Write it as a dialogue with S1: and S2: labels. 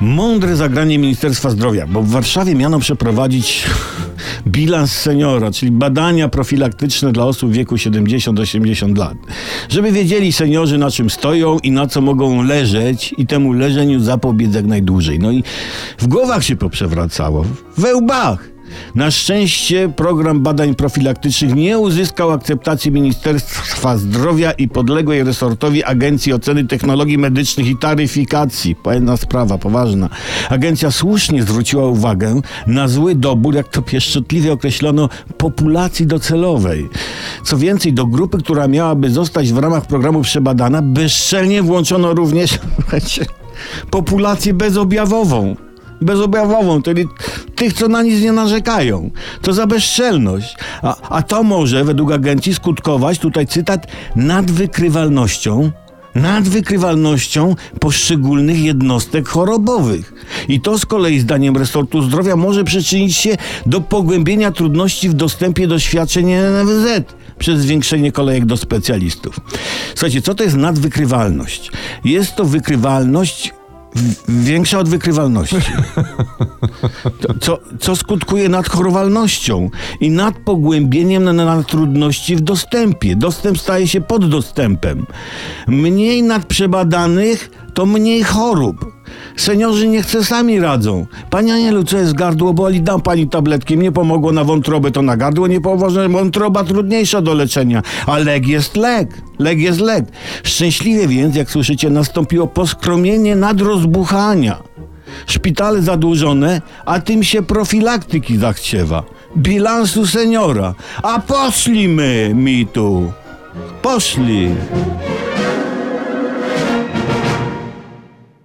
S1: Mądre zagranie Ministerstwa Zdrowia, bo w Warszawie miano przeprowadzić bilans seniora, czyli badania profilaktyczne dla osób w wieku 70-80 lat. Żeby wiedzieli seniorzy na czym stoją i na co mogą leżeć i temu leżeniu zapobiec jak najdłużej. No i w głowach się poprzewracało, we łbach. Na szczęście program badań profilaktycznych nie uzyskał akceptacji Ministerstwa Zdrowia i podległej resortowi Agencji Oceny Technologii Medycznych i Taryfikacji. Jedna sprawa poważna. Agencja słusznie zwróciła uwagę na zły dobór, jak to pieszczotliwie określono, populacji docelowej. Co więcej, do grupy, która miałaby zostać w ramach programu przebadana, bezczelnie włączono również populację bezobjawową bezobjawową, czyli tych, co na nic nie narzekają. To za bezczelność. A, a to może, według agencji, skutkować, tutaj cytat, nadwykrywalnością nadwykrywalnością poszczególnych jednostek chorobowych. I to z kolei zdaniem resortu zdrowia może przyczynić się do pogłębienia trudności w dostępie do świadczeń NFZ przez zwiększenie kolejek do specjalistów. Słuchajcie, co to jest nadwykrywalność? Jest to wykrywalność większa od wykrywalności. Co, co skutkuje nadchorowalnością i nad pogłębieniem na, na trudności w dostępie. Dostęp staje się poddostępem. Mniej nadprzebadanych to mniej chorób. Seniorzy niech se sami radzą. Pani Anielu, co jest gardło boli? Dam pani tabletki. Mnie pomogło na wątrobę, to na gardło nie położę. Wątroba trudniejsza do leczenia. A lek jest lek. Lek jest lek. Szczęśliwie więc, jak słyszycie, nastąpiło poskromienie nadrozbuchania. Szpitale zadłużone, a tym się profilaktyki zachciewa. Bilansu seniora. A poszli my, mi tu. Poszli.